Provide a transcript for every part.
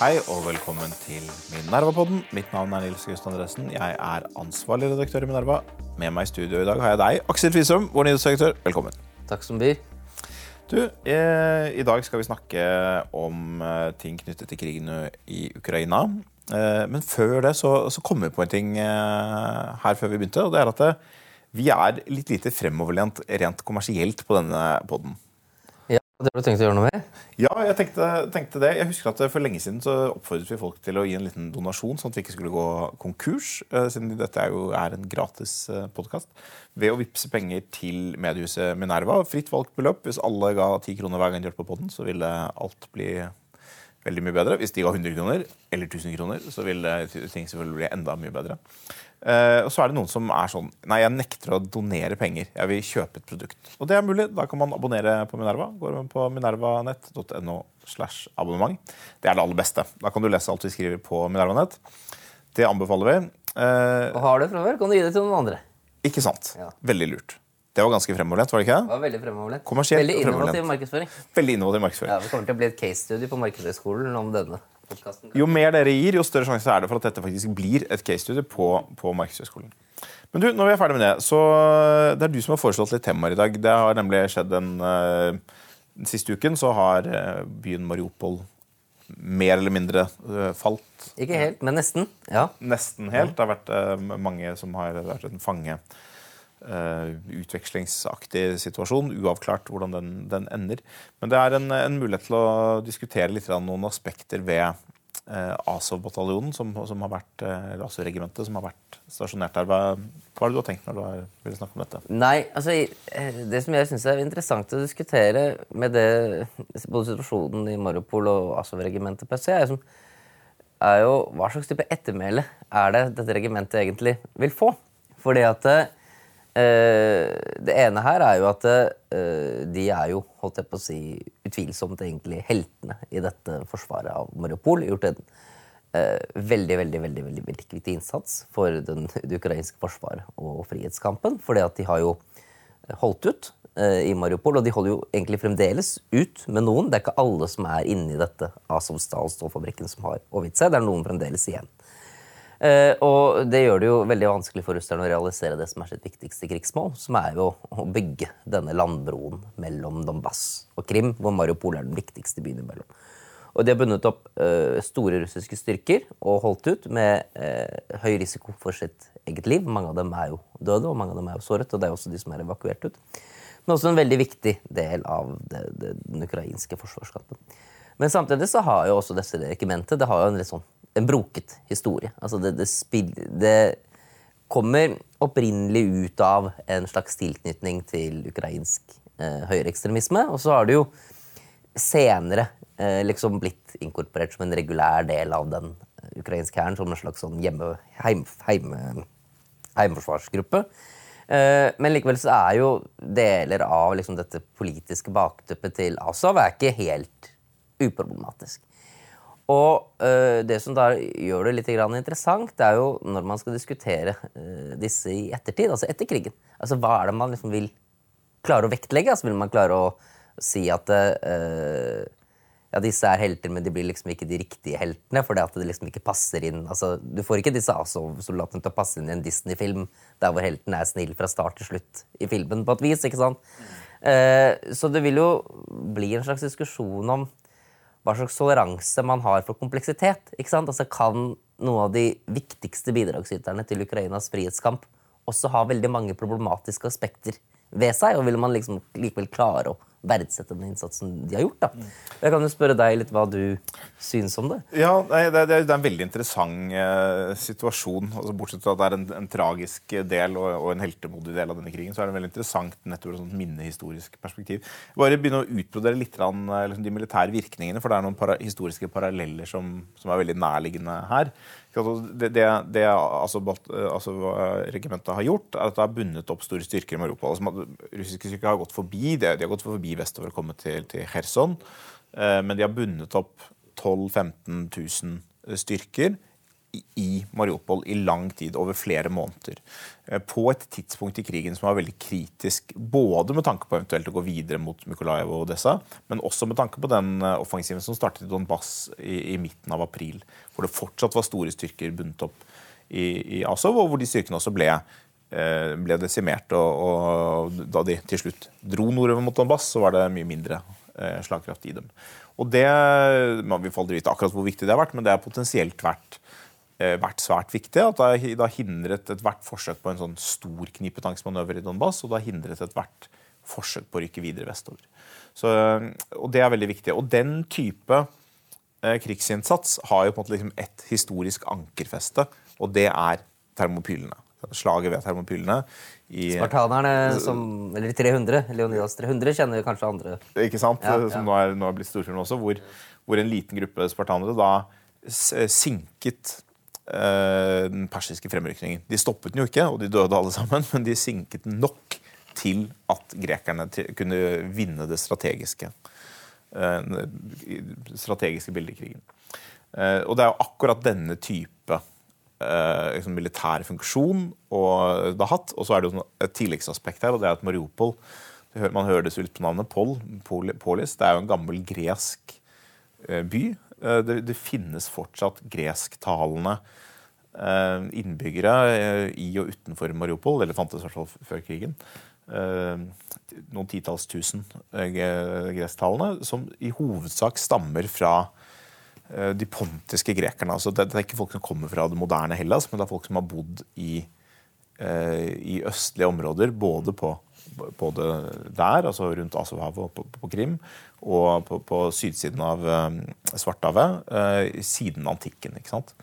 Hei og velkommen til Minerva-podden. Mitt navn er Nils Gustav Andresen. Jeg er ansvarlig redaktør i Minerva. Med meg i studio i dag har jeg deg, Aksel Fristrøm, vår nyhetsredaktør. Velkommen. Takk som byr. Du, eh, I dag skal vi snakke om eh, ting knyttet til krigen i Ukraina. Eh, men før det så, så kom vi på en ting eh, her før vi begynte. og det er at eh, Vi er litt lite fremoverlent rent kommersielt på denne podden. Ja, Det har du tenkt å gjøre noe med? Ja, jeg tenkte, tenkte det. Jeg husker at For lenge siden så oppfordret vi folk til å gi en liten donasjon, sånn at vi ikke skulle gå konkurs. eh, Siden dette er jo er en gratis podkast. Ved å vippse penger til mediehuset Minerva. Fritt valgt beløp. Hvis alle ga 10 kroner hver gang de hørte på podden, så ville alt bli veldig mye bedre. Hvis de ga 100 kroner eller 1000 kroner, så vil ting selvfølgelig bli enda mye bedre. Uh, og så er det noen som er sånn Nei, jeg nekter å donere penger. Jeg vil kjøpe et produkt. Og det er mulig. Da kan man abonnere på Minerva. Går man på minervanett.no slash abonnement. Det er det aller beste. Da kan du lese alt vi skriver på Minervanett. Det anbefaler vi. Uh, Og har du fra før, kan du gi det til noen andre. ikke sant? Ja. Veldig lurt. Det var ganske fremoverlent, var det ikke Det det? var veldig fremoverlent. Kommersielt Veldig innovativ markedsføring. Veldig innovativ markedsføring. Ja, Det kommer til å bli et case-studie på Markedshøgskolen om denne podcasten. Jo mer dere gir, jo større sjanse er det for at dette faktisk blir et case-studie på, på Markedshøgskolen. Men du, når vi er ferdig med det, så det er du som har foreslått litt temaer i dag. Det har nemlig skjedd en eh, Den siste uken så har eh, byen Mariupol mer eller mindre eh, falt Ikke helt, men nesten. Ja. nesten helt. Det har vært mange som har vært en fange utvekslingsaktig situasjon. Uavklart hvordan den, den ender. Men det er en, en mulighet til å diskutere litt noen aspekter ved eh, Azov-bataljonen, som, som har vært, eh, eller Azov-regimentet, som har vært stasjonert der. Hva, hva er det du har tenkt når du har vil snakke om dette? Nei, altså eh, Det som jeg syns er interessant å diskutere med det, både situasjonen i Mariupol og Azov-regimentet PC, er, er jo hva slags type ettermæle er det dette regimentet egentlig vil få. Fordi at eh, Det ene her er jo at eh, de er jo, holdt jeg på å si, utvilsomt egentlig heltene i dette forsvaret av Mariupol. Gjort en eh, veldig, veldig, veldig, veldig, viktig innsats for den, det ukrainske forsvaret og frihetskampen. fordi at de har jo holdt ut eh, i Mariupol, og de holder jo egentlig fremdeles ut med noen. Det er ikke alle som er inni dette Azovstal-stålfabrikken som har overgitt seg. Det er noen fremdeles igjen. Eh, og det gjør det jo veldig vanskelig for russerne å realisere det som er sitt viktigste krigsmål, som er jo å bygge denne landbroen mellom Donbass og Krim, hvor Mariupol er den viktigste byen imellom. Og de har bundet opp eh, store russiske styrker og holdt ut med eh, høy risiko for sitt eget liv. Mange av dem er jo døde, og mange av dem er jo såret, og det er også de som er evakuert ut. Men også en veldig viktig del av det, det, den ukrainske forsvarskampen. Men samtidig så har jo også dette regimentet det har jo en litt sånn en broket historie. Altså det, det, spill, det kommer opprinnelig ut av en slags tilknytning til ukrainsk eh, høyreekstremisme. Og så har det jo senere eh, liksom blitt inkorporert som en regulær del av den ukrainske hæren, som en slags sånn hjemme, heim, heim, heimforsvarsgruppe. Eh, men likevel så er jo deler av liksom, dette politiske bakteppet til Azov er ikke helt uproblematisk. Og øh, det som da gjør det litt interessant, det er jo når man skal diskutere øh, disse i ettertid, altså etter krigen. Altså Hva er det man liksom vil klare å vektlegge? Altså Vil man klare å si at øh, ja, disse er helter, men de blir liksom ikke de riktige heltene, fordi at det liksom ikke passer inn. Altså, du får ikke disse Azov-soldatene til å passe inn i en Disney-film der hvor helten er snill fra start til slutt i filmen, på et vis. ikke sant? Uh, så det vil jo bli en slags diskusjon om hva slags toleranse man har for kompleksitet. ikke sant? Altså Kan noen av de viktigste bidragsyterne til Ukrainas frihetskamp også ha veldig mange problematiske aspekter ved seg? Og vil man liksom likevel klare å verdsette den innsatsen de har gjort? da? Jeg kan jo spørre deg litt hva du syns om det. Ja, nei, det, det, det er en veldig interessant eh, situasjon. Altså, bortsett fra at det er en, en tragisk del og, og en heltemodig del av denne krigen, så er det veldig interessant nettopp et sånt minnehistorisk perspektiv. Bare begynne å utbrodere litt grann, eh, liksom, de militære virkningene, for det er noen para historiske paralleller som, som er veldig nærliggende her. Altså, det, det, det altså, altså, regimentet har gjort, er at det har bundet opp store styrker i Mariupol. Altså, russiske styrker har gått forbi det. De har gått forbi vestover og kommet til, til Kherson. Eh, men de har bundet opp 12 000-15 000 styrker i Mariupol i lang tid, over flere måneder. Eh, på et tidspunkt i krigen som var veldig kritisk, både med tanke på eventuelt å gå videre mot Mykolaev og Odessa, men også med tanke på den eh, offensiven som startet i Donbass i, i midten av april, hvor det fortsatt var store styrker bundet opp i, i Azov, og hvor de styrkene også ble, eh, ble desimert. Og, og, da de til slutt dro nordover mot Donbass, så var det mye mindre slagkraft i dem. Og det, Man vil aldri vite akkurat hvor viktig det har vært, men det har potensielt vært vært svært viktig. At det har hindret ethvert forsøk på en sånn stor knipetangsmanøver i Donbass, og det har hindret ethvert forsøk på å rykke videre vestover. Så, og Det er veldig viktig. Og den type eh, krigsinnsats har jo på en måte liksom et historisk ankerfeste, og det er termopylene. Slaget ved termopylene. I, Spartanerne, som, eller 300, Leonidas 300, kjenner kanskje andre. Ikke sant? Ja, ja. Som nå er, nå er blitt storfilm også, hvor, hvor, en liten gruppe spartanere da sinket Eh, den persiske fremrykningen. De stoppet den jo ikke, og de døde alle sammen, men de sinket den nok til at grekerne kunne vinne det strategiske, eh, strategiske bildet i krigen. Eh, og det er jo akkurat denne type liksom militær funksjon og det har hatt. Og så er det jo et tilleggsaspekt her, og det er at Mariupol Man hører det så litt på navnet. Pol, Polis. Det er jo en gammel gresk by. Det, det finnes fortsatt gresktalende Eh, innbyggere eh, i og utenfor Mariupol, eller fantes i hvert fall før krigen. Eh, noen titalls tusen gresktalende, som i hovedsak stammer fra de pontiske grekerne. Altså det, er ikke folk som kommer fra det moderne Hellas, men det er folk som har bodd i, i østlige områder, både på både der, altså rundt Asovhavet og på, på, Krim, og på, på sydsiden av um, Svartehavet, eh, siden antikken. ikke sant?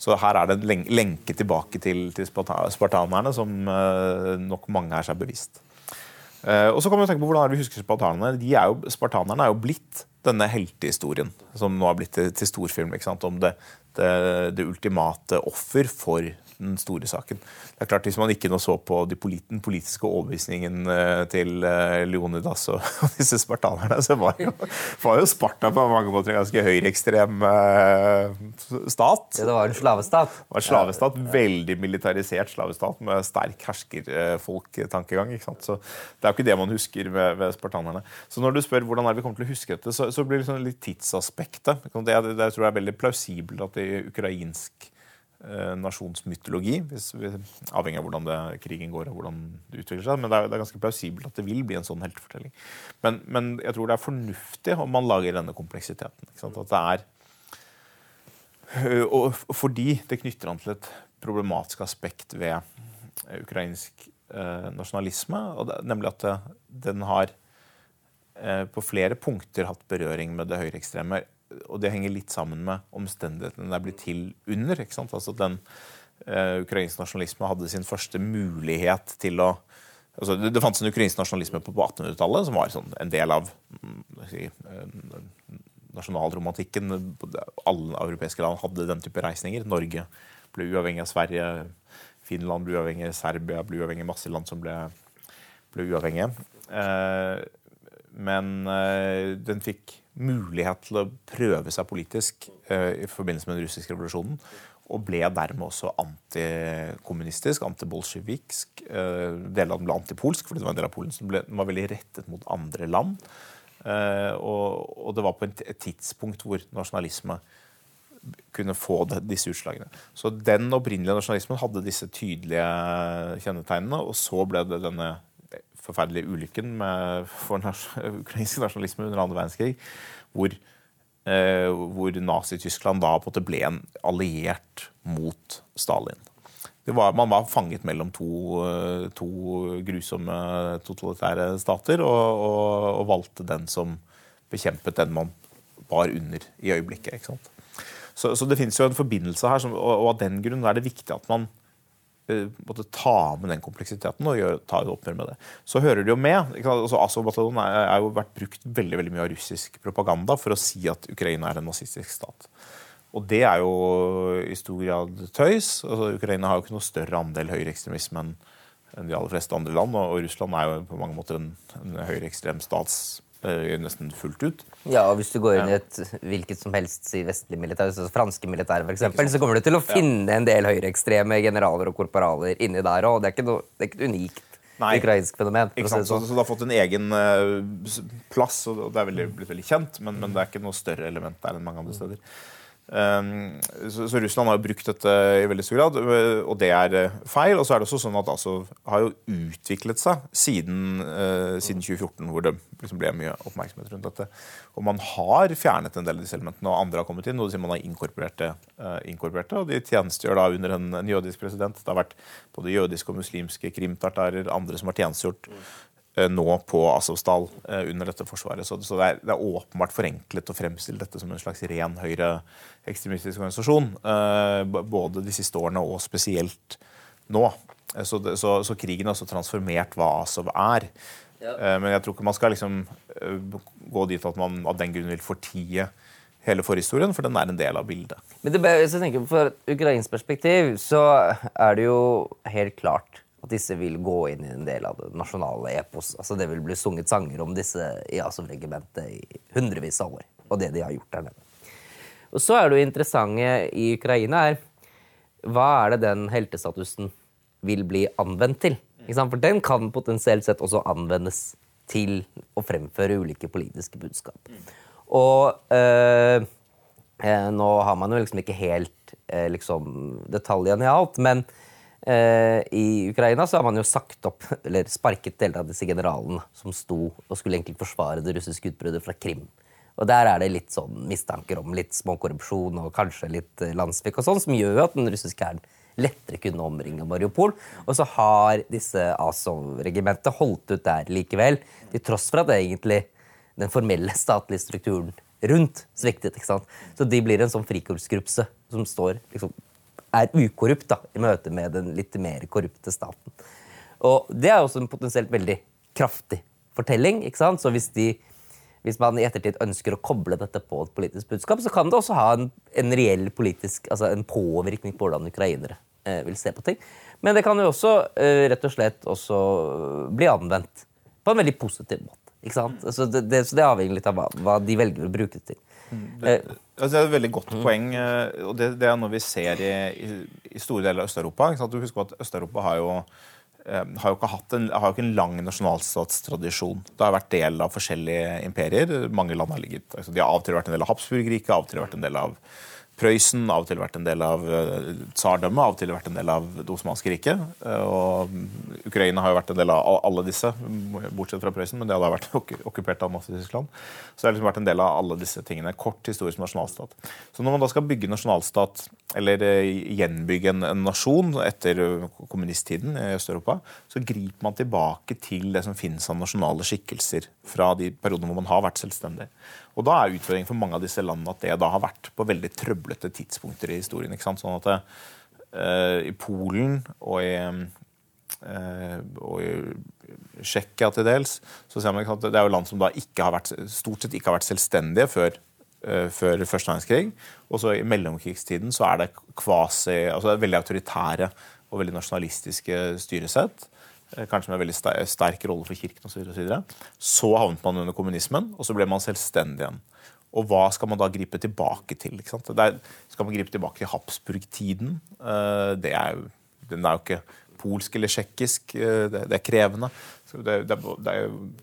Så her er det en lenke tilbake til, til spartanerne som eh, nok mange er seg bevisst. Eh, og så kan man tenke på Hvordan vi husker spartanerne? Er jo, spartanerne er jo blitt denne heltehistorien som nå har blitt til, til storfilm. ikke sant? Om det, det, det ultimate offer for den store saken. Det er klart Hvis man ikke nå så på de polit den politiske overbevisningen eh, til eh, Leonidas og, disse spartanerne, så var jo, var jo Sparta på mange måter en ganske høyreekstrem uh, stat. Ja, det var en slavestat. Det var en slavestat, Veldig militarisert slavestat med sterk herskerfolktankegang. ikke sant? Så Det er jo ikke det man husker ved, ved spartanerne. Så når du spør hvordan er vi kommer til å huske dette, så, så blir det liksom litt tidsaspektet. Det, det, det tror jeg er veldig plausibelt at det ukrainsk Eh, nasjonsmytologi, hvis vi, avhengig av hvordan det, krigen går og hvordan det utvikler seg. Men det er, det er, ganske plausibelt at det vil bli en sånn heltefortelling. Men, men, jeg tror det er fornuftig om man lager denne kompleksiteten. At det er og fordi det knytter an til et problematisk aspekt ved ukrainsk eh, nasjonalisme, det, nemlig at det, den har eh, på flere punkter hatt berøring med det høyreekstreme og det henger litt sammen med omstendighetene er blitt til under. ikke sant? Altså den uh, Ukrainsk nasjonalisme hadde sin første mulighet til å altså Det, det fantes en ukrainsk nasjonalisme på, på 1800-tallet som var sånn, en del av mm, si, uh, nasjonalromantikken. Alle europeiske land hadde den type reisninger. Norge ble uavhengig av Sverige. Finland ble uavhengig, Serbia ble uavhengig, masse land som ble, ble uavhengige. Uh, men den fikk mulighet til å prøve seg politisk eh, i forbindelse med den russiske revolusjonen. Og ble dermed også antikommunistisk, antibolsjeviksk. Eh, deler av den ble antipolsk, fordi det var en del av Polen som ble, den var veldig rettet mot andre land. Eh, og, og, det var på et tidspunkt hvor nasjonalisme kunne få det, disse utslagene. Så den opprinnelige nasjonalismen hadde disse tydelige kjennetegnene, og så ble det denne forferdelige ulykken med, for ukrainsk nasjonalisme under andre verdenskrig, hvor, eh, hvor Nazi-Tyskland da på en måte ble en alliert mot Stalin. Var, man var fanget mellom to, eh, to, grusomme totalitære stater, og, og, og, valgte den som bekjempet den man var under i øyeblikket. Så, så, det finnes jo en forbindelse her, som, og, og av den grunn er det viktig at man måtte ta med den kompleksiteten og gjøre, ta et oppgjør med det. Så hører det jo med. Altså, Azov-bataljonen er, jo vært brukt veldig veldig mye av russisk propaganda for å si at Ukraina er en nazistisk stat. Og det er jo i stor grad tøys. Altså, Ukraina har jo ikke noe større andel høyreekstremisme enn de aller fleste andre land, og, Russland er jo på mange måter en, en høyreekstrem stats eh, nesten fullt ut. Ja, og Hvis du går inn i et hvilket som helst si vestlig militær, så franske militær for eksempel, så kommer du til å finne en del høyreekstreme generaler og korporaler inni der òg. Det, det er ikke et unikt Nei. ukrainsk fenomen. Ikke sant? Så, sånn. så det har fått en egen uh, plass, og det er veldig, blitt veldig kjent, men, men det er ikke noe større element der enn mange andre steder. Um, så, så Russland har jo brukt dette i veldig stor grad, og det er øh, feil. Og så er det også sånn at Azov har jo utviklet seg siden, øh, siden 2014, hvor det liksom ble mye oppmerksomhet rundt dette. Og man har fjernet en del av disse elementene, og andre har kommet inn. Og man har inkorporert det, øh, inkorporert det, og de tjenestegjør da under en, en jødisk president. Det har vært både jødiske og muslimske krimtartarer, andre som har tjenestegjort eh, nå på Azovstal eh, under dette forsvaret. Så, så det, er, det er åpenbart forenklet å fremstille dette som en slags ren høyreekstremistisk organisasjon. eh, både de siste årene og spesielt nå. Eh, Så, så, så krigen har også transformert hva Asov er. Ja. Men jeg tror ikke man skal liksom eh, gå dit at man av den grunn vil fortie hele forhistorien, for den er en del av bildet. Men det, hvis jeg tenker Fra et ukrainsk perspektiv så er det jo helt klart at disse vil gå inn i en del av det nasjonale epos. Altså Det vil bli sunget sanger om disse i Azov-regimentet i hundrevis av år. Og det de har gjort der nede. Og så er det jo interessante i Ukraina er hva er det den heltestatusen vil bli anvendt til? For den kan potensielt sett også anvendes til å fremføre ulike politiske budskap. Og øh, nå har man jo liksom ikke helt øh, liksom detaljene i alt, men i Ukraina så har man jo sagt opp, eller sparket deler av disse generalene som sto og skulle egentlig forsvare det russiske utbruddet fra Krim. Og der er det litt sånn mistanker om litt småkorrupsjon og kanskje litt eh, og sånn, som gjør at den russiske hæren lettere kunne omringe Mariupol. Og så har disse Azov-regimentet holdt ut der likevel, til tross for at det egentlig den formelle statlige strukturen rundt sviktet. ikke sant? Så de blir en sånn frikorpsgruppe som står liksom, er ukorrupt da, i møte med den litt mer korrupte staten. Og Det er også en potensielt veldig kraftig fortelling. ikke sant? Så hvis, de, hvis man i ettertid ønsker å koble dette på et politisk budskap, så kan det også ha en, en reell politisk, altså en påvirkning på hvordan ukrainere eh, vil se på ting. Men det kan jo også eh, rett og slett også bli anvendt på en veldig positiv måte. ikke sant? Så det, det, så det avhenger litt av hva, hva de velger å bruke det til. Eh, Altså, det er et veldig godt poeng. eh, og Det, det er noe vi ser i, i, store deler av Øst-Europa. Du husker at Øst-Europa har jo eh, har jo en, har jo ikke en lang nasjonalstatstradisjon. Det har vært del av forskjellige imperier. Mange land har ligget, altså De har av og til vært en del av Habsburg-riket, av og til vært en del av Prøysen, av og til vært en del av eh, tsardømmet, av og til vært en del av Det osmanske riket. Eh, Og Ukraina har jo vært en del av alle disse, bortsett fra Prøysen, men det hadde vært okkupert av Nazi-Tyskland. Så det har liksom vært en del av alle disse tingene. Kort historisk nasjonalstat. Så når man da skal bygge nasjonalstat, eller eh, gjenbygge en, en nasjon etter kommunisttiden i Øst-Europa, så griper man tilbake til det som finnes av nasjonale skikkelser fra de periodene hvor man har vært selvstendig. Og da er utfordringen for mange av disse landene at det da har vært på veldig trøblete tidspunkter i historien. ikke sant? Sånn at det, uh, i Polen og i uh, og i Tsjekkia til dels, så ser man at det er jo land som da ikke har vært, stort sett ikke har vært selvstendige før, eh, før første verdenskrig. Og så i mellomkrigstiden så er det kvasi, altså det er veldig autoritære og veldig nasjonalistiske styresett. eh, Kanskje med veldig sterk rolle for kirken osv. Så, videre, og så, videre. så havnet man under kommunismen, og så ble man selvstendig igjen. Og hva skal man da gripe tilbake til? Er, skal man gripe tilbake til Habsburg-tiden? Eh, Det er jo, den er jo ikke polsk eller tsjekkisk. eh, Det, er krevende. Det, det,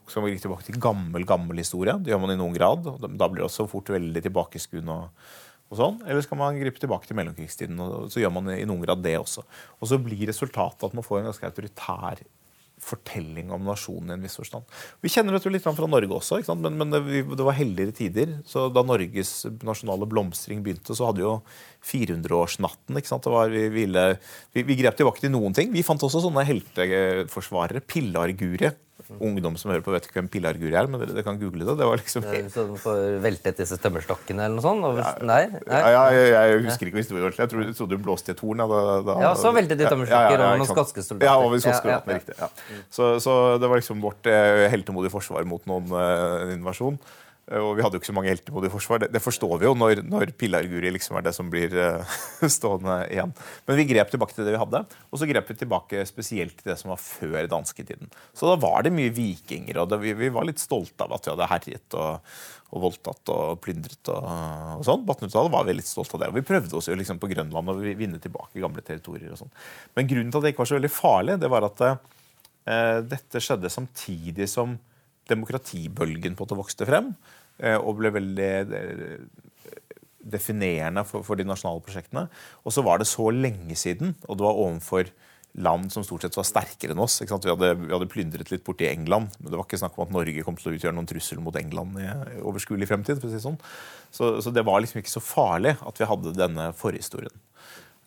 skal man gripe tilbake til gammel, gammel historie? Det gjør man i noen grad. Da blir det også fort veldig tilbakeskuende. og sånn, Eller skal man gripe tilbake til mellomkrigstiden? og Så gjør man i noen grad det også. Og så blir resultatet at man får en ganske autoritær fortelling om nasjonen i en viss forstand. Vi kjenner det litt fra Norge også, men, men det, var heldigere tider. Så Da Norges nasjonale blomstring begynte, så hadde jo 400-årsnatten. ikke sant? Det var, vi, vi, vi grep tilbake til noen ting. Vi fant også sånne helteforsvarere. Pillarguri. Ungdom som hører på, vet ikke hvem Pillarguri er, men dere, dere kan google det. Det var liksom Eh, Så du får veltet disse tømmerstokkene eller noe sånt? Og hvis, nei? nei? ja, ja, jeg, jeg husker ikke historien ordentlig. Jeg tror det trodde du blåste i et horn. Ja, da, da, Ja, så veltet de tømmerstokker over noen skotske soldater. Ja, over skotske Ja, soldater, ja, ja. riktig. Ja. Så, så det var liksom vårt eh, heltemodige forsvar mot noen eh, invasjon. Og vi hadde jo ikke så mange heltemodige forsvar. Det, det, forstår vi jo når, når Pilar-Guri liksom er det som blir uh, stående igjen. Men vi grep tilbake til det vi hadde, og så grep vi tilbake spesielt til det som var før dansketiden. Så da var det mye vikinger, og det, vi, vi, var litt stolte av at vi hadde herjet og, og voldtatt og plyndret og, og sånn. 1800-tallet var vi litt stolte av det. Og vi prøvde oss jo liksom på Grønland å vinne tilbake gamle territorier og sånn. Men grunnen til at det ikke var så veldig farlig, det var at uh, dette skjedde samtidig som demokratibølgen på at det vokste frem eh, og ble veldig eh, definerende for, de nasjonale prosjektene. Og så var det så lenge siden, og det var overfor land som stort sett var sterkere enn oss. Vi hadde, vi, hadde, plyndret litt borti England, men det var ikke snakk om at Norge kom til å utgjøre noen trussel mot England i overskuelig fremtid. For å si sånn. så, så, det var liksom ikke så farlig at vi hadde denne forhistorien.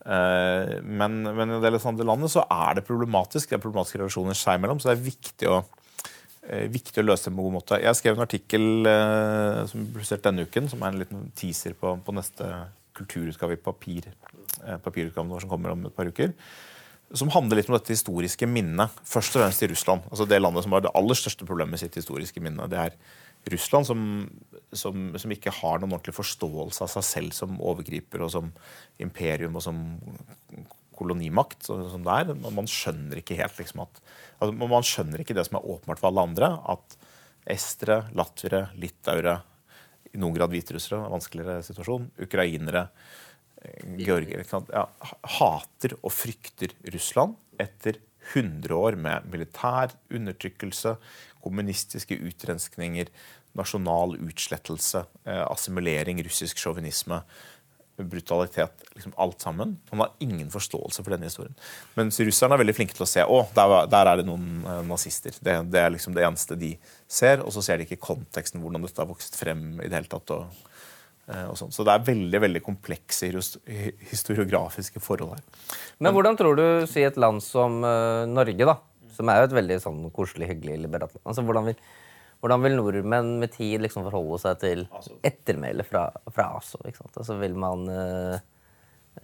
Eh, men, men i en del av landet så er det problematisk. Det er problematiske relasjoner seg imellom, så det er viktig å viktig å løse på en god måte. Jeg skrev en artikkel eh, som ble denne uken, som er en liten teaser på, på neste kulturutgave i papir, eh, papirutgaven vår som kommer om et par uker. Som handler litt om dette historiske minnet. Først og fremst i Russland. altså Det landet som har det aller største problemet med sitt historiske minne. Det er Russland, som, som, som, ikke har noen ordentlig forståelse av seg selv som overgriper og som imperium og som kolonimakt. som det er. Man skjønner ikke helt liksom, at altså, Man skjønner ikke det som er åpenbart for alle andre, at estere, latviere, litauere, i noen grad hviterussere, vanskeligere situasjon, ukrainere, eh, georgiere ja, hater og frykter Russland etter 100 år med militær undertrykkelse, kommunistiske utrenskninger, nasjonal utslettelse, eh, assimilering, russisk sjåvinisme brutalitet. Liksom alt sammen. Man har ingen forståelse for denne historien. Mens russerne er veldig flinke til å se å, der, der er det noen eh, nazister. Det, det, er liksom det eneste de ser. Og så ser de ikke konteksten, hvordan dette har vokst frem i det hele tatt. Og, eh, og sånn. Så det er veldig veldig komplekse historiografiske forhold her. Men hvordan tror du, si et land som uh, Norge, da, som er jo et veldig sånn koselig, hyggelig, liberalt altså hvordan vil hvordan vil nordmenn med tid liksom forholde seg til ettermælet fra, fra ASO? Altså vil man uh,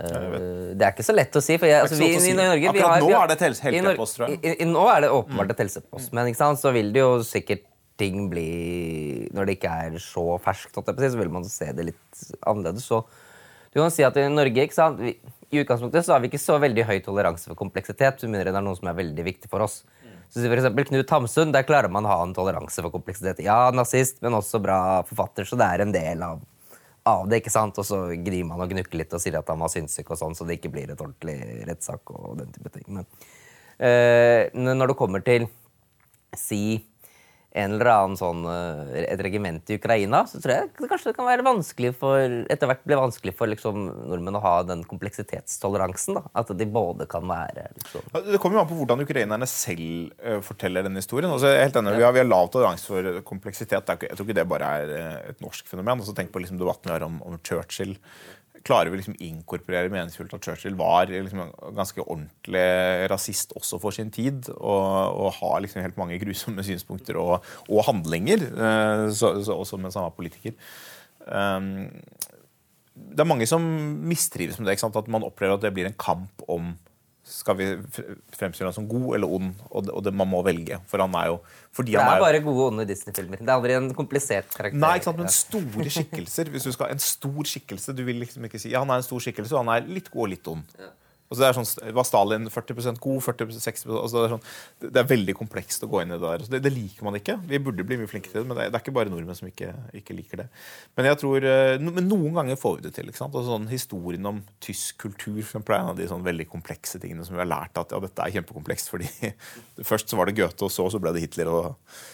uh, Det er ikke så lett å si. For jeg, altså, vi, si. i Norge, Akkurat har, nå er det et helsepost, tror jeg. I, i, nå er det åpenbart et helsepost, mm. men så vil det jo sikkert ting bli Når det ikke er så ferskt, så vil man se det litt annerledes. Så du kan si at i Norge? Vi, i utgangspunktet så har vi ikke så veldig høy toleranse for kompleksitet, med mindre det er noe som er veldig viktig for oss. Så for eksempel Knut Hamsun der klarer man å ha en toleranse for kompleksitet. Ja, nazist, men også bra forfatter, så det er en del av, av det. ikke sant? Og så gnir man og gnukker litt og sier at han var sinnssyk, og sånn, så det ikke blir et ordentlig rettssak. og den type ting. Men øh, når det kommer til si en eller annen sånn, eh, et regiment i Ukraina, så tror jeg det kanskje det kan være vanskelig for, etter hvert bli vanskelig for liksom, nordmenn å ha den kompleksitetstoleransen. Da. At de både kan være liksom. Det kommer jo an på hvordan ukrainerne selv uh, forteller denne historien. Altså, helt enig, vi, har, vi har lav toleranse for kompleksitet. Jeg tror ikke det bare er uh, et norsk fenomen. Altså, tenk på liksom, debatten vi har om, om Churchill klarer vi liksom inkorporere meningsfullt at Churchill var liksom ganske ordentlig rasist også for sin tid, og, og har liksom helt mange grusomme synspunkter og, og handlinger, eh, så, så, også med samme politiker. Um, det er mange som mistrives med det. At man opplever at det blir en kamp om skal vi fremstille ham som god eller ond, og det, og det, man må velge. For han er jo Det er, er bare gode og onde Disney-filmer. Det er aldri en komplisert karakter. Nei, ikke sant, men store skikkelser. Hvis du skal En stor skikkelse Du vil liksom ikke si ja, han er en stor skikkelse, og han er litt god og litt ond. Ja. Altså det er sånn, Var Stalin 40% god, 40 60% altså det, er sånn, det er veldig komplekst å gå inn i det der. Det, det, liker man ikke. Vi burde bli mye flinkere til det, men det er, det er ikke bare nordmenn som ikke, ikke, liker det. Men jeg tror, eh, men noen ganger får vi det til. ikke sant? Og sånn Historien om tysk kultur for eksempel, er en av de sånn veldig komplekse tingene som vi har lært at ja, dette er kjempekomplekst. fordi Først så var det Goethe, og så, så ble det Hitler. Og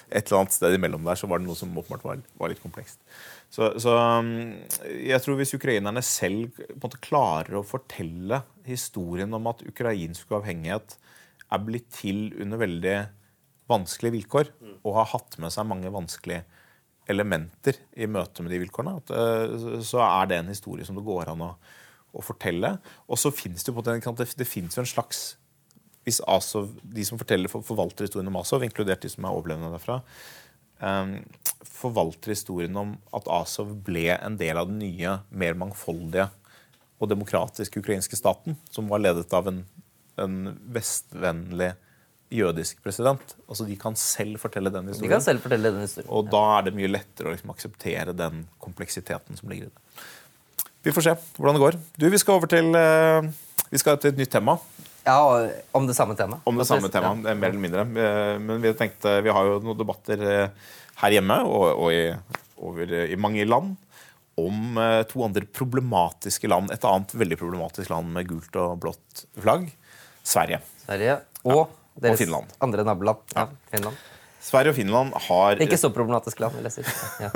et eller annet sted imellom der så var det noe som åpenbart var, var litt komplekst. Så, så, um, jeg tror hvis ukrainerne selv på en måte klarer å fortelle historien om at ukrainsk uavhengighet er blitt til under veldig vanskelige vilkår, og har hatt med seg mange vanskelige elementer i møte med de vilkårene, at, uh, så er det en historie som det går an å, å fortelle. Og så fins det jo det, det jo en slags hvis Asov, De som forteller, forvalter historien om Asov, inkludert de som er overlevende derfra, forvalter historien om at Azov ble en del av den nye, mer mangfoldige og demokratiske ukrainske staten, som var ledet av en, en vestvennlig jødisk president. Altså De kan selv fortelle den De historien. kan selv fortelle den historien. Og da er det mye lettere å liksom akseptere den kompleksiteten som ligger i det. Vi får se hvordan det går. Du, Vi skal over til, eh, vi skal til et nytt tema. Ja, og Om det samme temaet. Om det samme temaet, det er mer eller mindre. Eh, Men vi tenkte, vi har jo noen debatter eh, her hjemme og, og i, over i mange land om eh, to andre problematiske land. Et annet veldig problematisk land med gult og blått flagg. Sverige. Sverige og deres Finland. andre naboland. Ja, Finland. Sverige og Finland har Ikke så problematisk land, vil jeg si. Ja.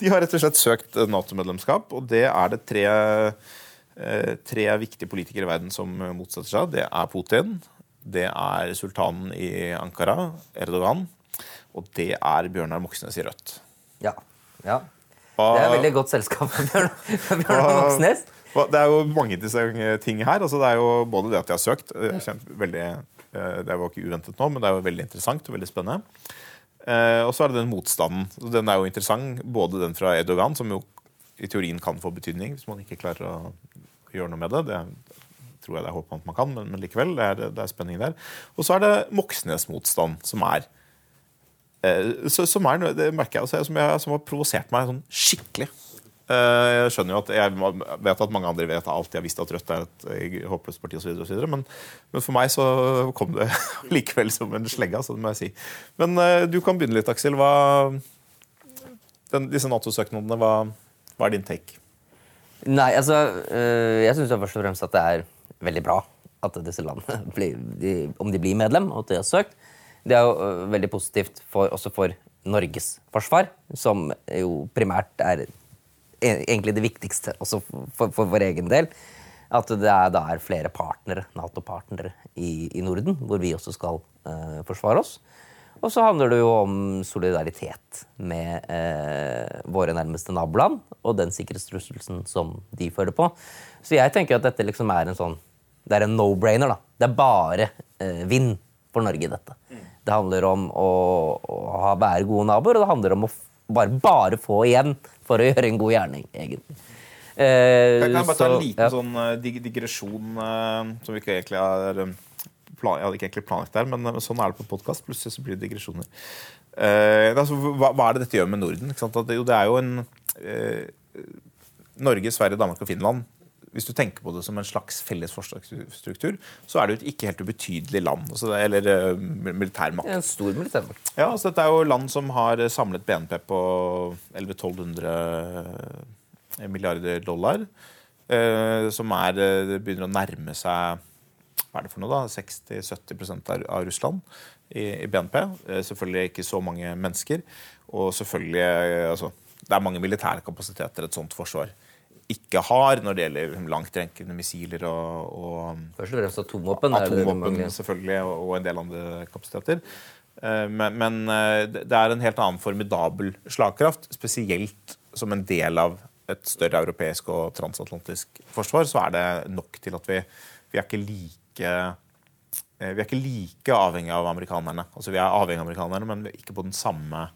De har rett og slett søkt Nato-medlemskap, og det er det tre, eh, tre viktige politikere i verden som motsetter seg. Det er Putin, det er sultanen i Ankara, Erdogan, og det er Bjørnar Moxnes i Rødt. ja. ja. Det er veldig godt selskap for Bjørn- Bjørnar Moxnes. hva- Det er jo mange interessante ting her. Altså, det er jo både det at de har søkt eh, kjent veldig, eh, Det var ikke uventet nå, men det er jo veldig interessant og veldig spennende. Eh, og så er det den motstanden. Så Den er jo interessant, både den fra Erdogan, som jo i teorien kan få betydning hvis man ikke klarer å gjøre noe med det. Det tror jeg det er håp om at man kan, men, men likevel. Det er, det er spenning der. Og så er det Moxnes-motstand, som er eh, så, som er det merker jeg, som, jeg, som har provosert meg sånn skikkelig. Eh, Jeg skjønner jo at jeg vet at mange andre vet alt. Jeg visste at Rødt er et eh, håpløst parti osv. Men, men for meg så kom det likevel som en slegge. Altså, det må jeg si. Men du kan begynne litt, Aksel. Hva, den, disse Nato-søknadene, hva, hva er din take? Nei, altså øh, Jeg syns først og fremst at det er veldig bra at disse landene blir, de, om de blir medlem, og at de har søkt. Det er jo øh, veldig positivt for, også for Norges forsvar, som jo primært er e- egentlig det viktigste også for, for vår egen del. At det er, da er flere partnere, Nato-partnere i, i Norden, hvor vi også skal uh, forsvare oss. Og så handler det jo om solidaritet med eh, våre nærmeste naboland og den sikkerhetstrusselsen som de føler på. Så jeg tenker at dette liksom er en sånn Det er en no-brainer. da. Det er bare eh, vinn for Norge, dette. Det handler om å, å ha, være gode naboer, og det handler om å bare, bare få igjen for å gjøre en god gjerning, egentlig. Eh, Kan jeg bare ta en liten ja. sånn eh, digresjon eh, som vi ikke egentlig har eh, plan Jeg hadde ikke egentlig planlagt der, men eh, sånn er det på podkast. Plutselig så blir det digresjoner. Uh, altså, hva, hva er det dette gjør med Norden? Det, jo, det er jo en uh, Norge, Sverige, Danmark og Finland. Hvis du tenker på det som en slags felles forsvarsstruktur, så er det jo et ikke helt ubetydelig land. Altså, det, eller uh, militærmakt. En stor militærmakt. Ja, altså Dette er jo land som har samlet BNP på 1100-1200 milliarder dollar. Uh, som er, begynner å nærme seg hva er det for noe da, 60-70% av, Russland i, i BNP. Eh, selvfølgelig ikke så mange mennesker. Og selvfølgelig eh, altså, Det er mange militære kapasiteter et sånt forsvar ikke har når det gjelder langtrekkende missiler og, og Først og fremst atomvåpen. Atomvåpen selvfølgelig, og og en del andre kapasiteter. Eh, Men, men det er en helt annen formidabel slagkraft, spesielt som en del av et større europeisk og transatlantisk forsvar, så er det nok til at vi, vi er ikke like eh, vi er ikke like avhengig av amerikanerne. Altså Vi er avhengig av amerikanerne, men vi er ikke på den samme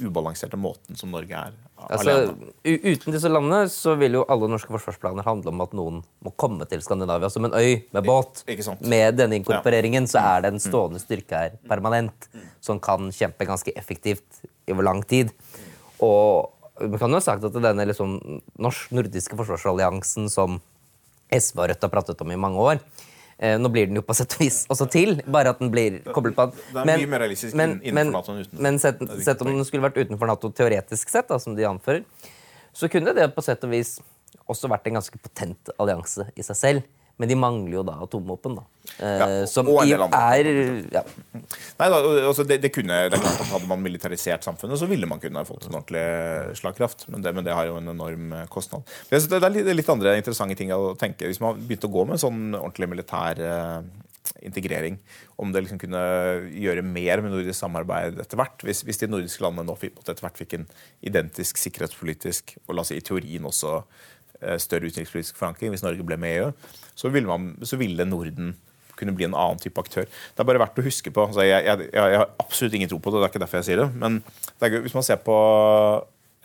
ubalanserte måten som Norge er Altså, alene. uten disse landene så vil jo alle norske forsvarsplaner handle om at noen må komme til Skandinavia som en øy med båt. Ikke. Med denne inkorporeringen så er det en stående styrke her permanent som kan kjempe ganske effektivt over lang tid. Og man kan jo ha sagt at denne liksom norsk-nordiske forsvarsalliansen som SV og Rødt har pratet om i mange år eh, Nå blir den jo på sett og vis også til, bare at den blir koblet på Det er mye mer realistisk men, innenfor men, NATO enn utenfor. Men sett, sett om den skulle vært utenfor Nato teoretisk sett, da, som de anfører, så kunne det på sett og vis også vært en ganske potent allianse i seg selv. Men de mangler jo da atomvåpen, da. Eh, Ja, som og en i- er ja. Nei, da, altså det, det kunne, det Hadde man militarisert samfunnet, så ville man kunne fått en ordentlig slagkraft. Men det, men det har jo en enorm eh, kostnad. Det er litt, andre interessante ting å tenke. Hvis man begynte å gå med en sånn ordentlig militær eh, integrering, om det liksom kunne gjøre mer med nordisk samarbeid etter hvert. Hvis, hvis de nordiske landene nå etter hvert fikk en identisk sikkerhetspolitisk og la oss si i teorien også større utenrikspolitisk forankring, hvis Norge ble med i EU, så ville, man, så ville Norden kunne bli en annen type aktør. Det er bare verdt å huske på. Altså, jeg, jeg, jeg har absolutt ingen tro på det, det er ikke derfor jeg sier det. Men det hvis man ser på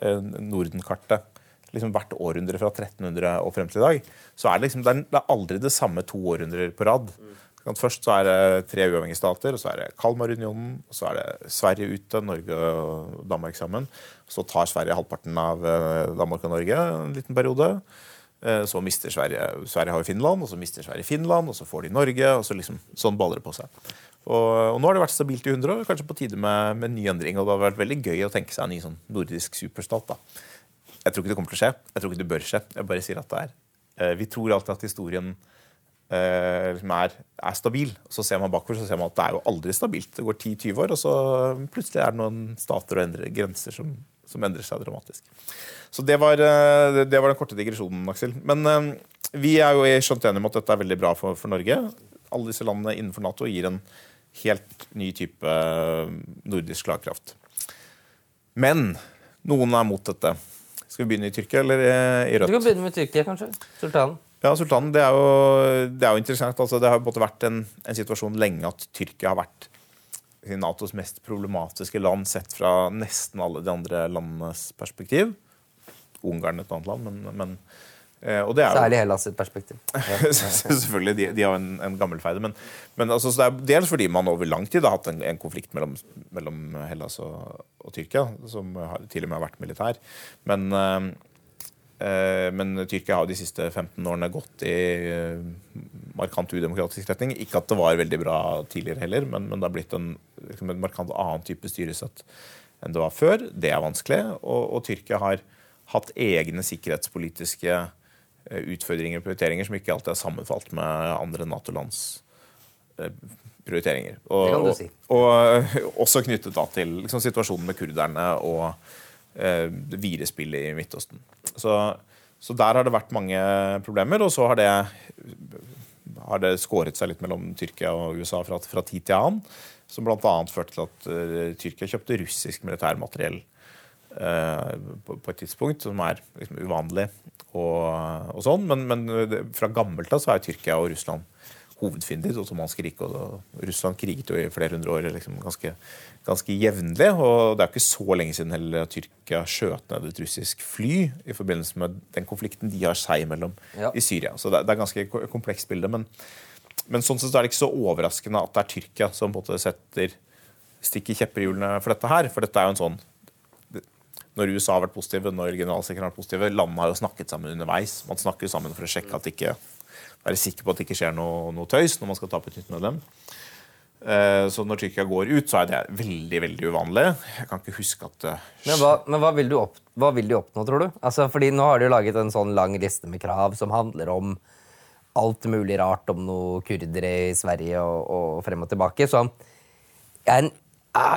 eh, Norden-kartet liksom hvert århundre fra 1300 og frem til i dag, så er det, liksom, det er aldri det samme to århundrer på rad. Først så er det tre uavhengige stater, og så er det Kalmarunionen, og så er det Sverige ute, Norge og Danmark sammen. Så tar Sverige halvparten av eh, Danmark og Norge en liten periode. Eh, så mister Sverige Sverige har jo Finland, og så mister Sverige Finland, og så får de Norge. og så liksom, Sånn baller det på seg. Og, og, nå har det vært stabilt i 100 år, kanskje på tide med, med ny endring. Og det har vært veldig gøy å tenke seg en ny sånn nordisk superstat. da. Jeg tror ikke det kommer til å skje. Jeg tror ikke det bør skje. Jeg bare sier at det er. Eh, vi tror alltid at historien liksom er, er, stabil. Så ser man bakover så ser man at det er jo aldri stabilt. Det går 10-20 år, og så plutselig er det noen stater og endre, grenser som, som, endrer seg dramatisk. Så det var, eh, det var den korte digresjonen, Aksel. Men eh, vi er jo skjønt enige om at dette er veldig bra for, for Norge. Alle disse landene innenfor Nato gir en helt ny type eh, nordisk slagkraft. Men noen er mot dette. Skal vi begynne i Tyrkia eller i Rødt? Du kan begynne med Tyrkia, kanskje. Sultanen. Ja, sultanen, det er jo, det er jo interessant. Altså, det har både vært en, en, situasjon lenge at Tyrkia har vært Natos mest problematiske land sett fra nesten alle de andre landenes perspektiv. Ungarn et annet land, men, men eh, og det er Særlig Hellas sitt perspektiv. Selvfølgelig, de, de, har en, en gammelfeide. Men, men altså, det er dels fordi man over lang tid har hatt en, en konflikt mellom, mellom Hellas og, og, Tyrkia, som har, til og med har vært militær. Men Eh, men Tyrkia har de siste 15 årene gått i eh, markant udemokratisk retning. Ikke at det var veldig bra tidligere heller, men, men det har blitt en, liksom en, markant annen type styresett enn det var før. Det er vanskelig. Og, og Tyrkia har hatt egne sikkerhetspolitiske eh, utfordringer og prioriteringer som ikke alltid er sammenfalt med andre Nato-lands prioriteringer. Og, det kan du si. Og, og også knyttet da til liksom, situasjonen med kurderne og eh, virespillet i Midtøsten. Så, så, der har det vært mange problemer, og så har det, har det skåret seg litt mellom Tyrkia og USA fra, fra tid til annen. Som bl.a. førte til at uh, Tyrkia kjøpte russisk militærmateriell uh, på, på, et tidspunkt, som er liksom, uvanlig. Og, og sånn, Men, men fra gammelt av så er Tyrkia og Russland hovedfiender. Det ottomanske riket og Russland kriget jo i flere hundre år liksom ganske, ganske jevnlig. Og det er ikke så lenge siden heller at Tyrkia skjøt ned et russisk fly i forbindelse med den konflikten de har seg imellom ja. i Syria. Så det, det er ganske komplekst bilde. Men, men, sånn sett er det ikke så overraskende at det er Tyrkia som på en måte setter stikker kjepper i hjulene for dette her. For dette er jo en sånn når USA har vært positive, når generalsekretæren har vært positive. Landene har jo snakket sammen underveis. Man snakker jo sammen for å sjekke at ikke være sikker på at det ikke skjer noe, noe tøys når man skal ta opp et nytt medlem. Eh, så når Tyrkia går ut, så er det veldig veldig uvanlig. Jeg kan ikke huske at det Men hva, men hva, vil, opp, hva vil, de oppnå, tror du? Altså, fordi Nå har de jo laget en sånn lang liste med krav som handler om alt mulig rart om noe kurdere i Sverige og, og frem og tilbake. Så jeg,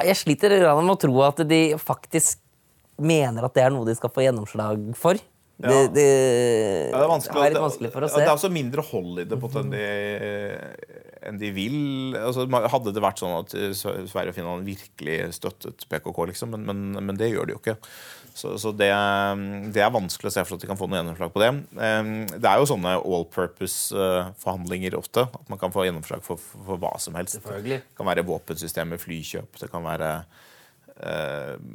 jeg sliter med å tro at de faktisk mener at det er noe de skal få gjennomslag for. Det, det, det, er vanskelig, er litt vanskelig for å se. Det er også mindre hold i det på enn de, enn de vil. Altså, hadde det vært sånn at Sverige og Finland virkelig støttet PKK, liksom, men, men, men det gjør de jo ikke. Så, så det, det, er vanskelig å se for at de kan få noe gjennomslag på det. Det er jo sånne all purpose-forhandlinger ofte. At man kan få gjennomslag for, for, hva som helst. Det kan være våpensystemer, flykjøp, det kan være Eh,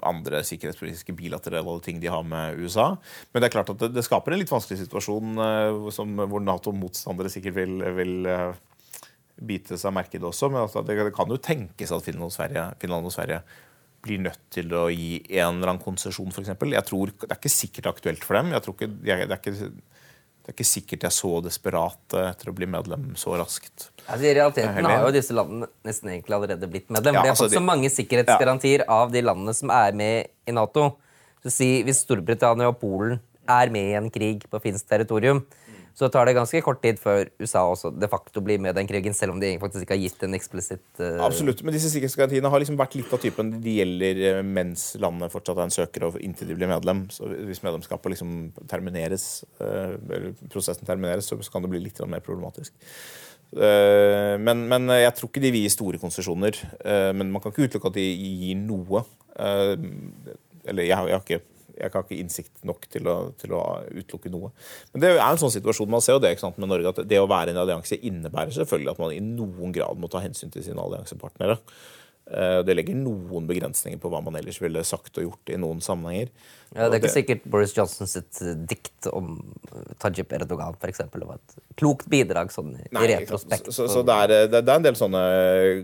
andre sikkerhetspolitiske bilaterale ting de har med USA. Men det er klart at det, det skaper en litt vanskelig situasjon eh, som, hvor Nato-motstandere sikkert vil, vil eh, bite seg merke i det også. Men altså, det, det, kan jo tenkes at Finland og, Sverige, Finland og Sverige blir nødt til å gi en eller annen konsesjon, f.eks. Det er ikke sikkert aktuelt for dem. Jeg tror ikke, det er ikke det er ikke sikkert jeg er så desperat etter å bli medlem så raskt. Altså, I realiteten har jo disse landene nesten egentlig allerede blitt medlem. Ja, de har altså, fått så mange sikkerhetsgarantier ja. av de landene som er med i Nato. Så si, Hvis Storbritannia og Polen er med i en krig på finsk territorium, så tar det ganske kort tid før USA også de facto blir med i den krigen, selv om de faktisk ikke har gitt en eksplisitt uh... Absolutt, men disse sikkerhetsgarantiene har liksom vært litt av typen de gjelder eh, mens landet fortsatt er en søker, og inntil de blir medlem. Så hvis medlemskapet liksom termineres, uh, eller prosessen termineres, så kan det bli litt mer problematisk. Men, men, jeg tror ikke de vil gi store konsesjoner. men man kan ikke utelukke at de gir noe. eller jeg, jeg har ikke jeg har ikke innsikt nok til å, til å, utelukke noe. Men det er en sånn situasjon man ser jo det sant, med Norge, at det å være en allianse innebærer selvfølgelig at man i noen grad må ta hensyn til sine alliansepartnere. Eh, det legger noen begrensninger på hva man ellers ville sagt og gjort i noen sammenhenger. Ja, Det er ikke sikkert Boris Johnson sitt eh, dikt om eh, Tajib Erdogan for eksempel, var et klokt bidrag sånn Nei, i retrospekt. Så, så det, er, det, er en del sånne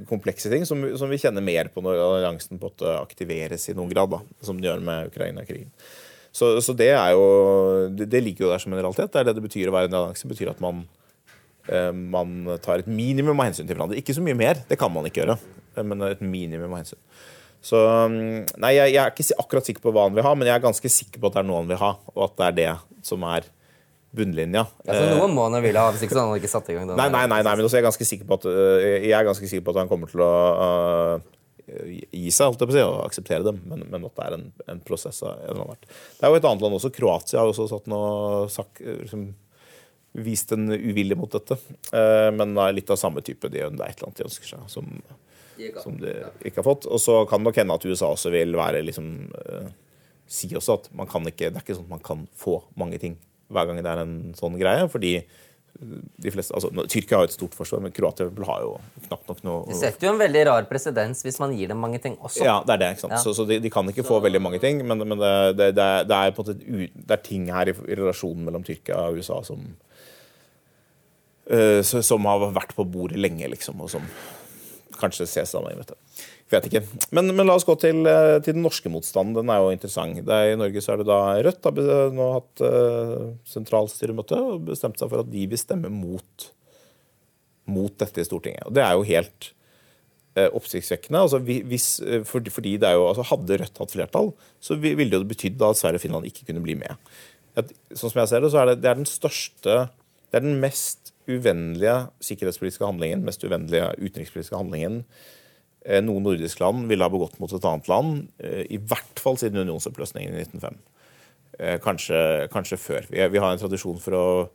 komplekse ting som, som vi kjenner mer på når alliansen på at aktiveres i noen grad, da, som den gjør med Ukraina-krigen. Så, så det er jo det, det ligger jo der som en realitet. Det er det det betyr å være en allianse. Betyr at man, man tar et minimum av hensyn til hverandre. Ikke så mye mer, det kan man ikke gjøre, men et minimum av hensyn. Så mm, Nei, jeg, jeg er ikke akkurat sikker på hva han vil ha, men jeg er ganske sikker på at det er noe han vil ha, og at det er det som er bunnlinja. Ja, så noen må han ville ha, hvis ikke så hadde han ikke satt i gang den. Nei, nei, nei, nei, men også er jeg ganske sikker på at øh, Jeg er ganske sikker på at han kommer til å uh, gi seg, holdt jeg på å si, og akseptere dem. Men, men at det er en, en prosess av en eller annen art. Det er jo et annet land også. Kroatia har også satt noe sak, liksom, vist en uvilje mot dette. Uh, men er litt av samme type. De, det er et eller annet de ønsker seg, som, som de ikke har fått. Og så kan det nok hende at USA også vil være liksom øh, Si også at man kan ikke, det er ikke sånn at man kan få mange ting hver gang det er en sånn greie. fordi de fleste, altså, Tyrkia har jo et stort forsvar, men Kroatia har jo knapt nok noe Det setter jo en veldig rar presedens hvis man gir dem mange ting også. ja, det er det. ikke sant? Ja. Så, så de, de kan ikke få veldig mange ting, men, men det, det, det, er, det er på en måte det er ting her i, i relasjonen mellom Tyrkia og USA som eh, som har vært på bordet lenge, liksom, og som kanskje ses sammen. Vet, jeg. vet ikke. Men, men la oss gå til, eh, til den norske motstanden. Den er jo interessant. Er, I Norge så er det da Rødt har nå hatt uh, sentralstyremøte og bestemt seg for at de vil stemme mot, mot dette i Stortinget. Og det er jo helt uh, oppsiktsvekkende. Altså, hvis, uh, fordi, fordi det er jo, altså, hadde Rødt hatt flertall, så ville det jo betydd at Sverige og Finland ikke kunne bli med. At, sånn som jeg ser det, så er det, det er den største Det er den mest uvennlige sikkerhetspolitiske handlingen, mest uvennlige utenrikspolitiske handlingen noe noen nordisk land ville ha begått mot et annet land, eh, i hvert fall siden unionsoppløsningen i 1905. Eh, Kanskje, kanskje før. Vi, har en tradisjon for å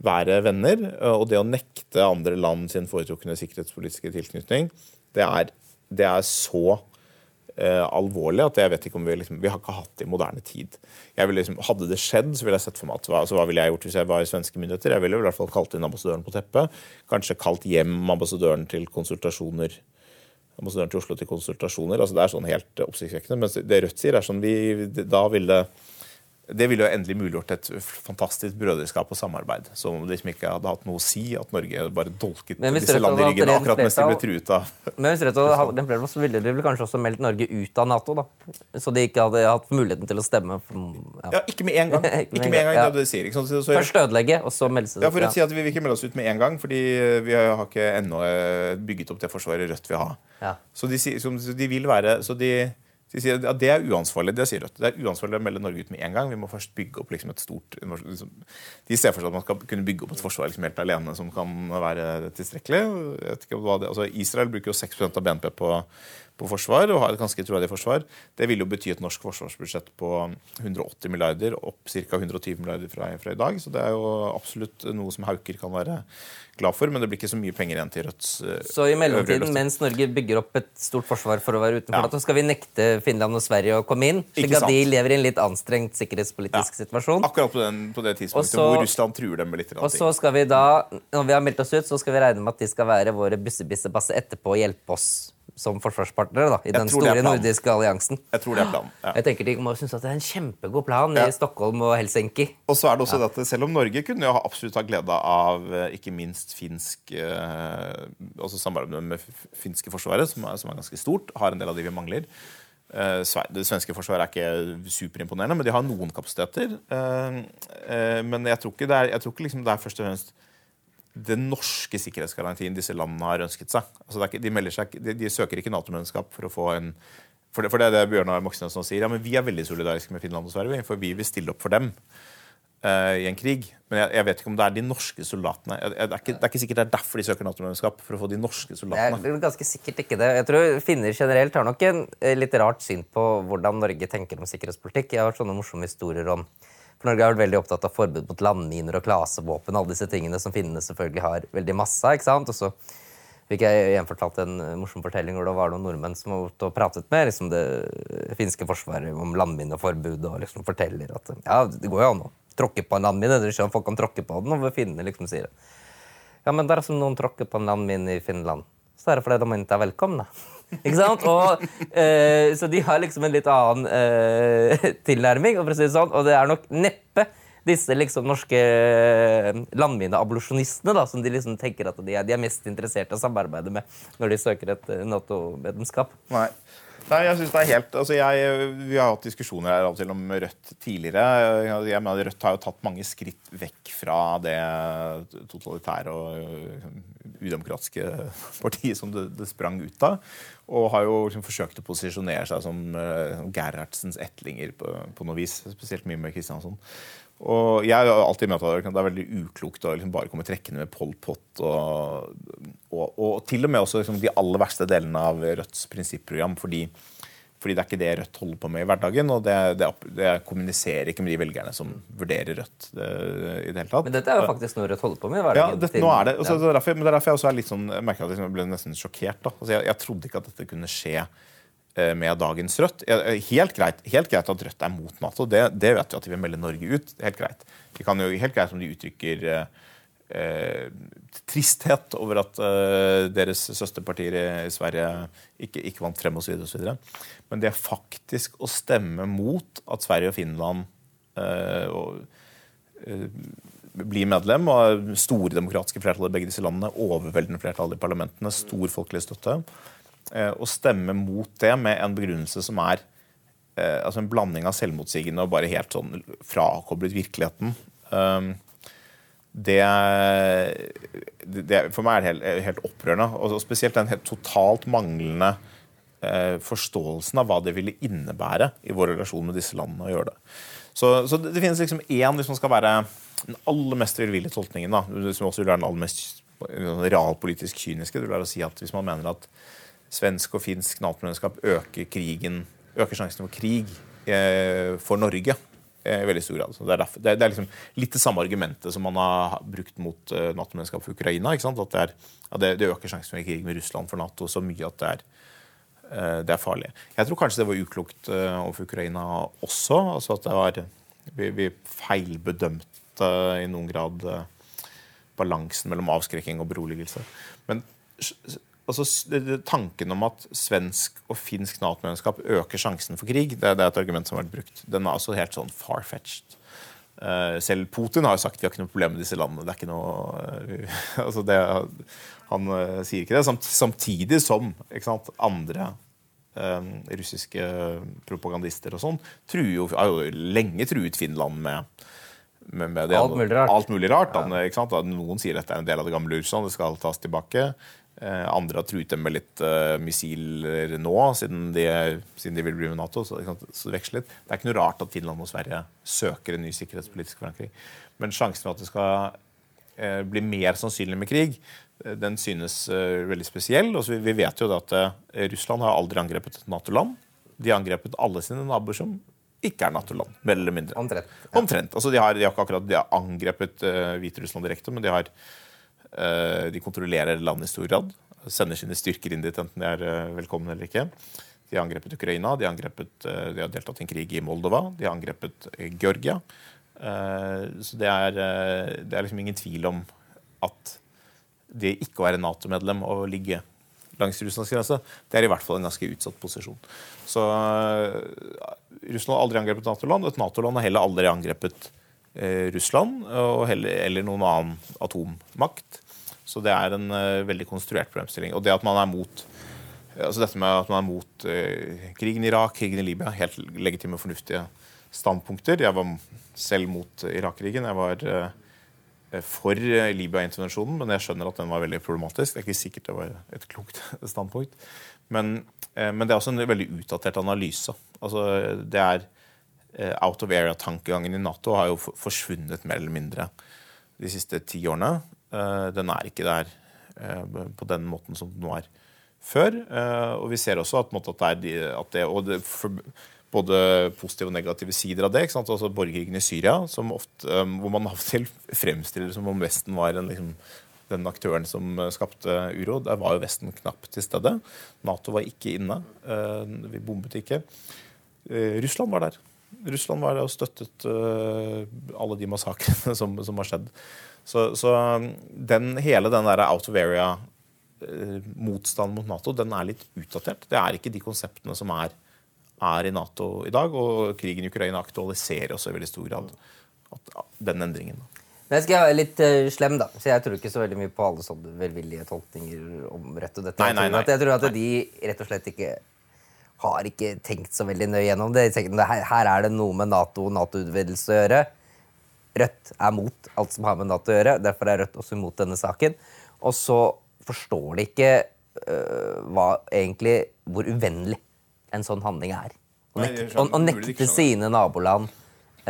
være venner, eh, og det å nekte andre land sin foretrukne sikkerhetspolitiske tilknytning, det er, det er så eh, alvorlig at jeg vet ikke om vi liksom, vi har ikke hatt det i moderne tid. Liksom, hadde det skjedd, så ville jeg sett for meg at altså, hva ville jeg gjort hvis jeg var i svenske myndigheter? Jeg ville i hvert fall kalt inn ambassadøren på teppet. Kanskje kalt hjem ambassadøren til konsultasjoner. Ambassadøren til Oslo til konsultasjoner. altså Det er sånn helt oppsiktsvekkende. Men det Rødt sier, er sånn vi, da ville det ville jo endelig muliggjort et fantastisk brødreskap og samarbeid. Som om det liksom ikke hadde hatt noe å si at Norge bare dolket disse landene i ryggen akkurat mens de ble truet av Men hvis Rødt hadde den flertall, så ville de vel kanskje også meldt Norge ut av Nato, da. Så de ikke hadde hatt muligheten til å stemme. Ja. Ja, ikke med en gang. Ikke med en gang, ja. det er det de sier. Ikke sant? Så, så, Først ødelegge, og så melde seg ja, for ja. å si at Vi vil ikke melde oss ut med en gang, fordi vi har ikke ennå eh, bygget opp det forsvaret Rødt vil ha. Ja. Så de, så de vil være så de, de sier at Det er uansvarlig. Det sier Rødt. Det er uansvarlig å melde Norge ut med en gang. Vi må først bygge opp liksom et stort liksom, De ser for seg at man skal kunne bygge opp et forsvar liksom helt alene som kan være tilstrekkelig. Altså Israel bruker jo 6% av BNP på, på forsvar og har et ganske troverdig forsvar. Det vil jo bety et norsk forsvarsbudsjett på 180 milliarder, opp ca. 120 milliarder fra, fra i dag. Så det er jo absolutt noe som Hauker kan være glad for, men det blir ikke så mye penger igjen til Rødts eh, Så i mellomtiden, mens Norge bygger opp et stort forsvar for å være utenfor Ja. så skal vi nekte Finland og Sverige å komme inn, slik at de lever i en litt anstrengt sikkerhetspolitisk situasjon. Akkurat på, den, på det tidspunktet Og så- hvor Russland truer dem med litt. Og så skal vi da, når vi har meldt oss ut, så skal vi regne med at de skal være våre bussebissebasse etterpå og hjelpe oss som forsvarspartnere da, i den det er store nordiske alliansen. Jeg tror det er planen. Ja. Jeg tenker De må synes at det er en kjempegod plan Ja. i Stockholm og Helsinki. Og så er det også dette, Selv om Norge kunne jo absolutt ha glede av eh, ikke minst finsk eh, også samarbeidet med finske forsvaret, som er, som er ganske stort, har en del av de vi mangler. Eh, det svenske forsvaret er ikke superimponerende, men de har noen kapasiteter. Eh, men jeg tror ikke det er, jeg tror ikke liksom det er først og fremst den norske sikkerhetsgarantien disse landene har ønsket seg. Altså det ikke, de, seg, de, de søker ikke Nato-medlemskap for å få en for det, for det er det Bjørnar Moxnes nå sier. Ja, men Vi er veldig solidariske med Finland og Sverige, for vi vil stille opp for dem uh, i en krig. Men jeg, jeg vet ikke om det er de norske soldatene. Jeg, jeg, det, er ikke, det er ikke sikkert det er derfor de søker Nato-medlemskap. For å få de norske Det er soldatene. ganske sikkert ikke det. Jeg tror Finner generelt har nok en eh, litt rart syn på hvordan Norge tenker om sikkerhetspolitikk. Jeg har hørt sånne morsomme historier om for Norge har vært veldig opptatt av forbud mot landminer og klasevåpen. alle disse tingene som finnene selvfølgelig har veldig masse ikke sant? Og så fikk jeg gjenfortalt en morsom fortelling hvor det var noen nordmenn som var ute og pratet med liksom det finske forsvaret om landmineforbud og liksom forteller at ja, det går jo an å tråkke på en landmine. Dere skjønner folk kan tråkke på den, og finnene liksom sier det. Ja, men dersom noen tråkker på en landmine i Finland, så er det fordi de ikke er velkomne. Ikke sant? Og, eh, så de har liksom en litt annen eh, tilnærming. Og, det sånn, og det er nok neppe disse liksom norske eh, landmineablusjonistene da, som de liksom tenker at de er, de er mest interessert i å samarbeide med når de søker et eh, Nato-medlemskap. Nei. Nei, jeg synes det er helt, altså jeg, Vi har hatt diskusjoner her av og til om Rødt tidligere. Jeg mener Rødt har jo tatt mange skritt vekk fra det totalitære og udemokratiske partiet som det, det sprang ut av. Og har jo liksom forsøkt å posisjonere seg som uh, Gerhardsens etlinger på, på noe vis. Spesielt mye med Kristiansson. Og jeg har alltid ment at det er veldig uklokt å liksom bare komme trekkende med Pol Pot. Og, og, og, til og med også liksom de aller verste delene av Rødts prinsipprogram. Fordi, fordi, det er ikke det Rødt holder på med i hverdagen. Og det, det, det kommuniserer ikke med de velgerne som vurderer Rødt. Det, i det hele tatt. Men dette er jo faktisk noe Rødt holder på med i hverdagen. Ja, det, nå er det. Også, ja. det er derfor, men det er derfor jeg også er litt sånn, jeg merker at jeg ble nesten sjokkert. da. Altså, jeg, jeg trodde ikke at dette kunne skje Eh, med dagens Rødt. Helt greit, helt greit at Rødt er mot Nato. Det, det, vet vi at de vil melde Norge ut. Helt greit. Det kan jo helt greit om de uttrykker eh, tristhet over at eh, deres søsterpartier i Sverige ikke, ikke vant frem osv. Men det er faktisk å stemme mot at Sverige og Finland eh, og, eh, blir medlem, og store demokratiske flertall i begge disse landene, overveldende flertall i parlamentene, stor folkelig støtte Eh, å stemme mot det med en begrunnelse som er eh, altså en blanding av selvmotsigende og bare helt sånn frakoblet virkeligheten. Um, det, det, For meg er det helt, helt opprørende. Og spesielt den helt totalt manglende eh, forståelsen av hva det ville innebære i vår relasjon med disse landene å gjøre det. Så, så det, det, finnes liksom én hvis man skal være den aller mest velvillige tolkningen, da, som også vil være den aller mest realpolitisk kyniske. Det vil være å si at Hvis man mener at svensk og finsk Nato-medlemskap øker, krigen, øker sjansen for krig eh, for Norge i veldig stor grad. Det er, derfor, det, er, det, er, liksom litt det samme argumentet som man har brukt mot uh, Nato-medlemskap for Ukraina. At det, er, at det, øker sjansen for krig med Russland for Nato så mye at det er, uh, det er farlig. Jeg tror kanskje det var uklokt uh, overfor Ukraina også. altså at det var, Vi, vi feilbedømte i noen grad balansen mellom avskrekking og beroligelse. Men altså, Tanken om at svensk og finsk Nato-medlemskap øker sjansen for krig, det, det, er et argument som har vært brukt. Den er altså helt sånn far-fetched. Uh, selv Putin har jo sagt vi har ikke noe problem med disse landene. det er ikke noe, uh, altså det, Han uh, sier ikke det. Samt, samtidig som sant, andre russiske propagandister og sånn har jo lenge truet Finland med med, med alt mulig rart. Alt mulig rart ja. Noen sier dette er en del av det gamle Russland, det skal tas tilbake. Eh, andre har truet dem med litt uh, missiler nå, siden de, siden de, vil bli med Nato. Så, så litt. Det er ikke noe rart at Finland og Sverige søker en ny sikkerhetspolitisk forankring. Men sjansen for at det skal uh, bli mer sannsynlig med krig, uh, den synes veldig spesiell. Og vi, vi, vet jo at Russland har aldri angrepet et Nato-land. De har angrepet alle sine naboer som ikke er Nato-land, mer eller mindre. Omtrent. Ja. Omtrent. Altså, de, har, de har ikke akkurat de har angrepet Hviterussland direkte, men de har Eh, de kontrollerer landet i stor grad. Sender sine styrker inn dit, enten de er eh, velkomne eller ikke. De har angrepet Ukraina, de har, angrepet, eh, de har deltatt i en krig i Moldova, de har angrepet Georgia. Så det er, det er liksom ingen tvil om at det ikke å være Nato-medlem og ligge langs Russlands grense, det er i hvert fall en ganske utsatt posisjon. Så Russland har aldri angrepet Nato-land. Et Nato-land har heller aldri angrepet Eh, Russland heller, eller noen annen atommakt. Så det er en uh, veldig konstruert problemstilling. Og det at man er mot altså dette med at man er mot krigen i Irak, krigen i Libya, helt legitime og fornuftige standpunkter. Jeg var selv mot Irak-krigen. Jeg var for Libya-intervensjonen, men jeg skjønner at den var veldig problematisk. Det er ikke sikkert det var et klokt standpunkt. Men, men det er også en veldig utdatert analyse. Altså, det er Eh, out of area-tankegangen i Nato har jo forsvunnet mer eller mindre de siste ti årene. Eh, den er ikke der eh, på den måten som den var før. Og vi ser også at, at det er at det, og det, både positive og negative sider av det. Altså Borgerkrigen i Syria, ofte, hvor man av og til fremstiller som om Vesten var en, liksom, den aktøren som skapte uro. Der var jo Vesten knapt til stede. Nato var ikke inne. Vi bombet ikke. Russland var der. Russland var der og støttet uh, alle de massakrene som, som, har skjedd. Så, så um, den, hele den der out of area eh, mot Nato den er litt utdatert. Det er ikke de konseptene som er, er i Nato i dag. Og krigen i Ukraina aktualiserer også i veldig stor grad den endringen. Men jeg skal være litt uh, slem, da. Så jeg tror ikke så veldig mye på alle sånne velvillige tolkninger om rett og dette. Nei, nei, nei. Jeg tror at, de rett og slett ikke har ikke tenkt så veldig nøye gjennom det. Her, her er det noe med Nato og Nato-utvidelse å gjøre. Rødt er mot alt som har med Nato å gjøre. Derfor er Rødt også imot denne saken. Og så forstår de ikke øh, hva, egentlig, hvor uvennlig en sånn handling er. Å nekte, nekte sine naboland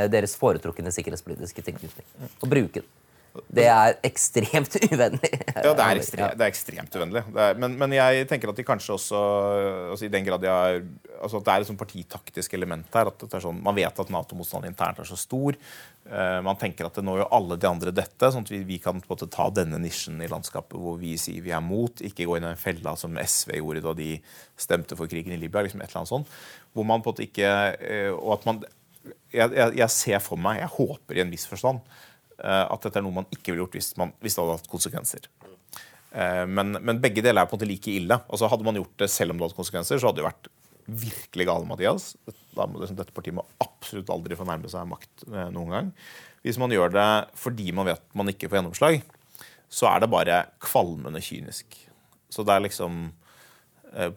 Eh, deres foretrukne sikkerhetspolitiske tilknytning. Og bruke den. Det er ekstremt uvennlig. Ja, det er, ekstremt, det er ekstremt uvennlig. Er, men, men, jeg tenker at de kanskje også altså i den grad de har, altså at Det er et sånn partitaktisk element her. at sånn, Man vet at Nato-motstanden internt er så stor. Uh, man tenker at det når jo alle de andre dette, sånn at vi, vi kan på en måte ta denne nisjen i landskapet hvor vi sier vi er mot, ikke gå inn i den fella som SV gjorde da de stemte for krigen i Libya. liksom et eller annet sånt, hvor man på en måte ikke, uh, og at man jeg, jeg, jeg, ser for meg, jeg håper i en viss forstand, at dette er noe man ikke ville gjort hvis, man, hvis det hadde hatt konsekvenser. Uh, men, men, begge deler er på en måte like ille. Altså Hadde man gjort det selv om det hadde konsekvenser, så hadde det vært virkelig gale, Mathias. Liksom, dette partiet må absolutt aldri få nærme seg makt uh, noen gang. Hvis man gjør det fordi man vet man ikke får gjennomslag, så er det bare kvalmende kynisk. Så det er liksom Eh,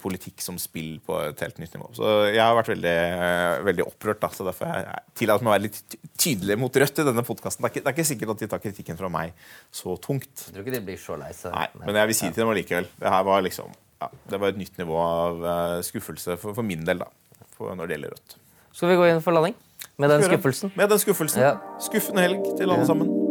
politikk som spill på et helt nytt nivå. Så jeg har vært veldig, eh, veldig opprørt. Da, så Derfor jeg tillater meg å være litt tydelig mot Rødt i denne podkasten. Det, det, er ikke sikkert at de tar kritikken fra meg så tungt. Jeg tror ikke de blir så lei seg. Nei, men jeg vil si til dem allikevel. Det her var liksom ja, det var et nytt nivå av uh, skuffelse for, for, min del da, for, når det gjelder Rødt. Skal vi gå inn for landing? Med den skuffelsen? Med den skuffelsen. Ja. Skuffende helg til alle ja. sammen.